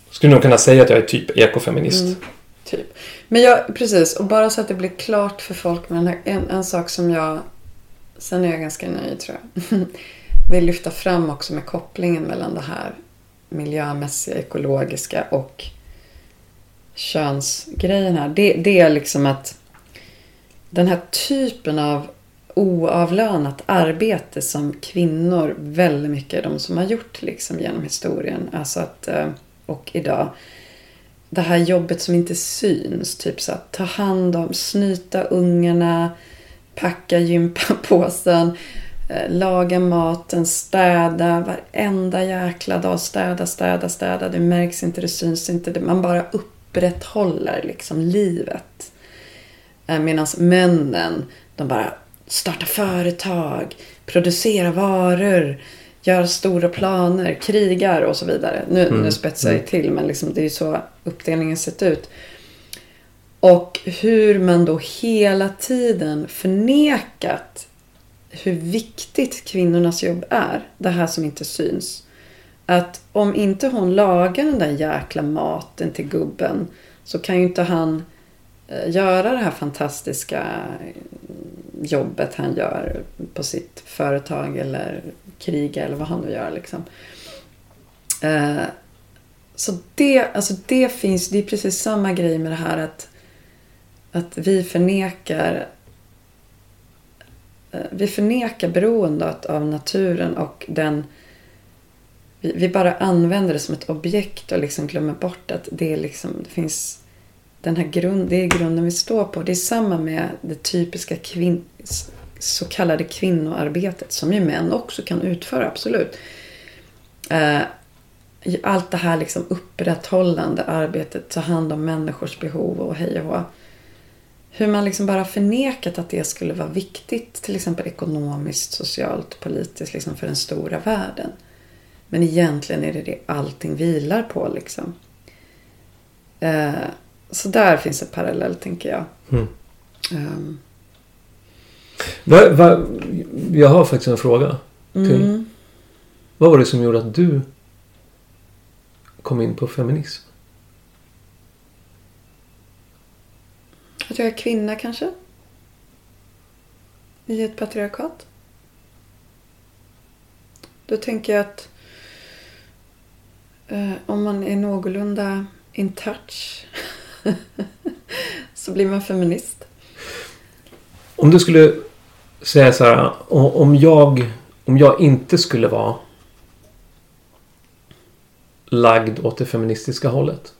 skulle nog kunna säga att jag är typ ekofeminist. Mm. Typ. Men jag, precis, och bara så att det blir klart för folk med den här, en, en sak som jag, sen är jag ganska nöjd tror jag, vill lyfta fram också med kopplingen mellan det här miljömässiga, ekologiska och könsgrejen här. Det, det är liksom att den här typen av oavlönat arbete som kvinnor väldigt mycket är de som har gjort liksom genom historien. Alltså att, eh, och idag det här jobbet som inte syns. Typ så att ta hand om, snyta ungarna, packa gympapåsen, eh, laga maten, städa varenda jäkla dag. Städa, städa, städa. Det märks inte, det syns inte. Man bara upprätthåller liksom livet. Eh, Medan männen, de bara startar företag, producerar varor, gör stora planer, krigar och så vidare. Nu, Mm, nu spetsar jag mm. till men liksom, det är ju så uppdelningen sett ut. Och hur man då hela tiden förnekat hur viktigt kvinnornas jobb är. Det här som inte syns. Att om inte hon lagar den där jäkla maten till gubben så kan ju inte han eh, göra det här fantastiska jobbet han gör på sitt företag eller kriga eller vad han nu gör. Liksom. Eh, så det, alltså det finns, det är precis samma grej med det här att, att vi förnekar eh, vi förnekar beroendet av naturen och den vi, bara använder det som ett objekt och liksom glömmer bort att det, liksom, det finns den här grund, det är grunden vi står på. Det är samma med det typiska kvin, så kallade kvinnoarbetet som ju män också kan utföra, absolut. Eh, allt det här liksom upprätthållande arbetet, ta hand om människors behov och hej och hå. Hur man liksom bara förnekat att det skulle vara viktigt, till exempel ekonomiskt, socialt, politiskt, liksom för den stora världen. Men egentligen är det det allting vilar på liksom. Eh, så där finns ett parallell tänker jag. Mm. Um. Va, va, jag har faktiskt en fråga. Till. Mm. Vad var det som gjorde att du kom in på feminism? Att jag är kvinna kanske? I ett patriarkat? Då tänker jag att eh, om man är någorlunda in touch så blir man feminist. Om du skulle säga så här, om jag, om jag inte skulle vara lagd åt det feministiska hållet.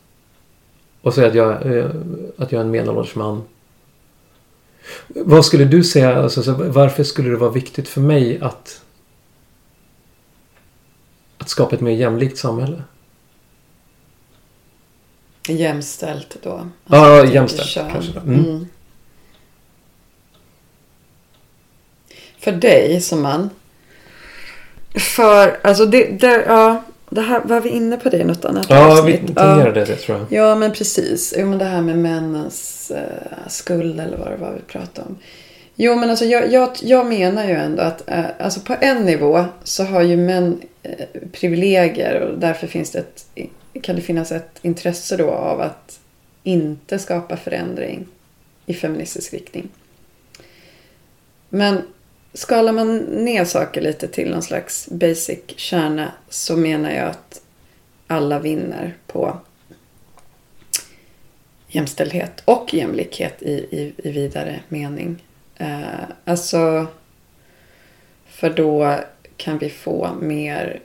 Och säga att jag, eh, att jag är en medelålders man. Vad skulle du säga, alltså, varför skulle det vara viktigt för mig att att skapa ett mer jämlikt samhälle? Jämställt då? Alltså ja, jämställt kanske. Mm. Mm. För dig som man. För, alltså det, det, ja, det här, var vi inne på det i något annat Ja, avsnitt? vi tangerade ja. det tror jag. Ja, men precis. Jo, men det här med männens uh, skuld eller vad det var vi pratade om. Jo, men alltså jag, jag, jag menar ju ändå att uh, alltså på en nivå så har ju män uh, privilegier och därför finns det ett kan det finnas ett intresse då av att inte skapa förändring i feministisk riktning. Men skalar man ner saker lite till någon slags basic kärna så menar jag att alla vinner på jämställdhet och jämlikhet i, i, i vidare mening. Eh, alltså, för då kan vi få mer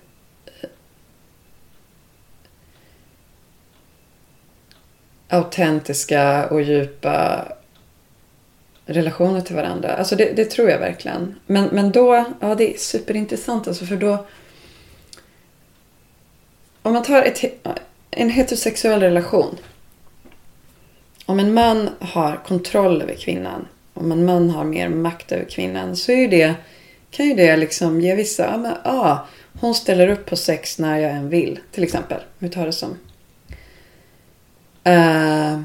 autentiska och djupa relationer till varandra. Alltså det, det, tror jag verkligen. Men, men då, ja det är superintressant alltså för då om man tar ett, en heterosexuell relation. Om en man har kontroll över kvinnan. Om en man har mer makt över kvinnan så är det, kan ju det liksom ge vissa, ja men, ah, hon ställer upp på sex när jag än vill. Till exempel. Vi tar det som Eh,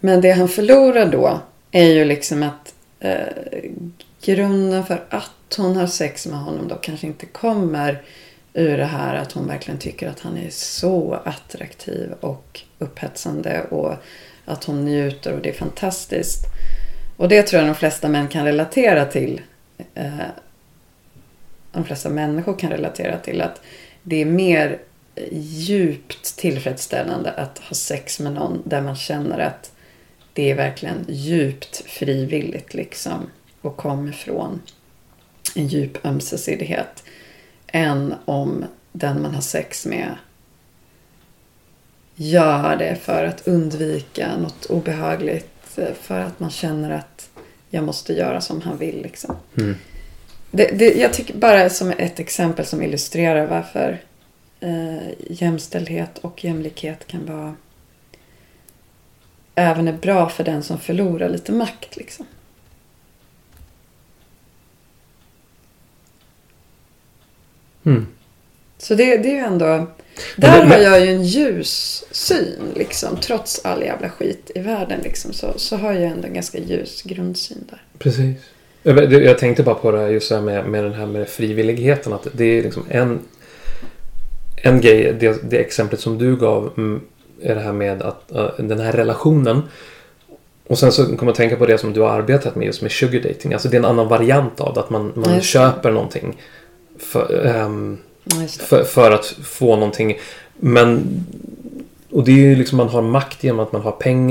men det han förlorar då är ju liksom att eh, grunden för att hon har sex med honom då kanske inte kommer ur det här att hon verkligen tycker att han är så attraktiv och upphetsande och att hon njuter och det är fantastiskt. Och det tror jag de flesta män kan relatera till. Eh, de flesta människor kan relatera till att det är mer djupt tillfredsställande att ha sex med någon där man känner att det är verkligen djupt frivilligt liksom och kommer från en djup ömsesidighet än om den man har sex med gör det för att undvika något obehagligt för att man känner att jag måste göra som han vill. Liksom. Mm. Det, det, jag tycker bara som ett exempel som illustrerar varför eh, jämställdhet och jämlikhet kan vara även är bra för den som förlorar lite makt. Liksom. Mm. Så det, det är ju ändå... Där har jag ju en ljus syn liksom. Trots all jävla skit i världen liksom. Så, så har jag ändå en ganska ljus grundsyn där. Precis. Jag, tänkte bara på det här just här med, med den här med frivilligheten. Att det är liksom en, en grej, det, det exemplet som du gav mm, är det här med att eh, den här relationen. Och sen så kommer jag tänka på det som du har arbetat med just med sugar dating. Alltså det är en annan variant av det. Att man, man det. köper någonting. För, det. för, för att få någonting. Men och det är ju liksom man har makt genom att man har pengar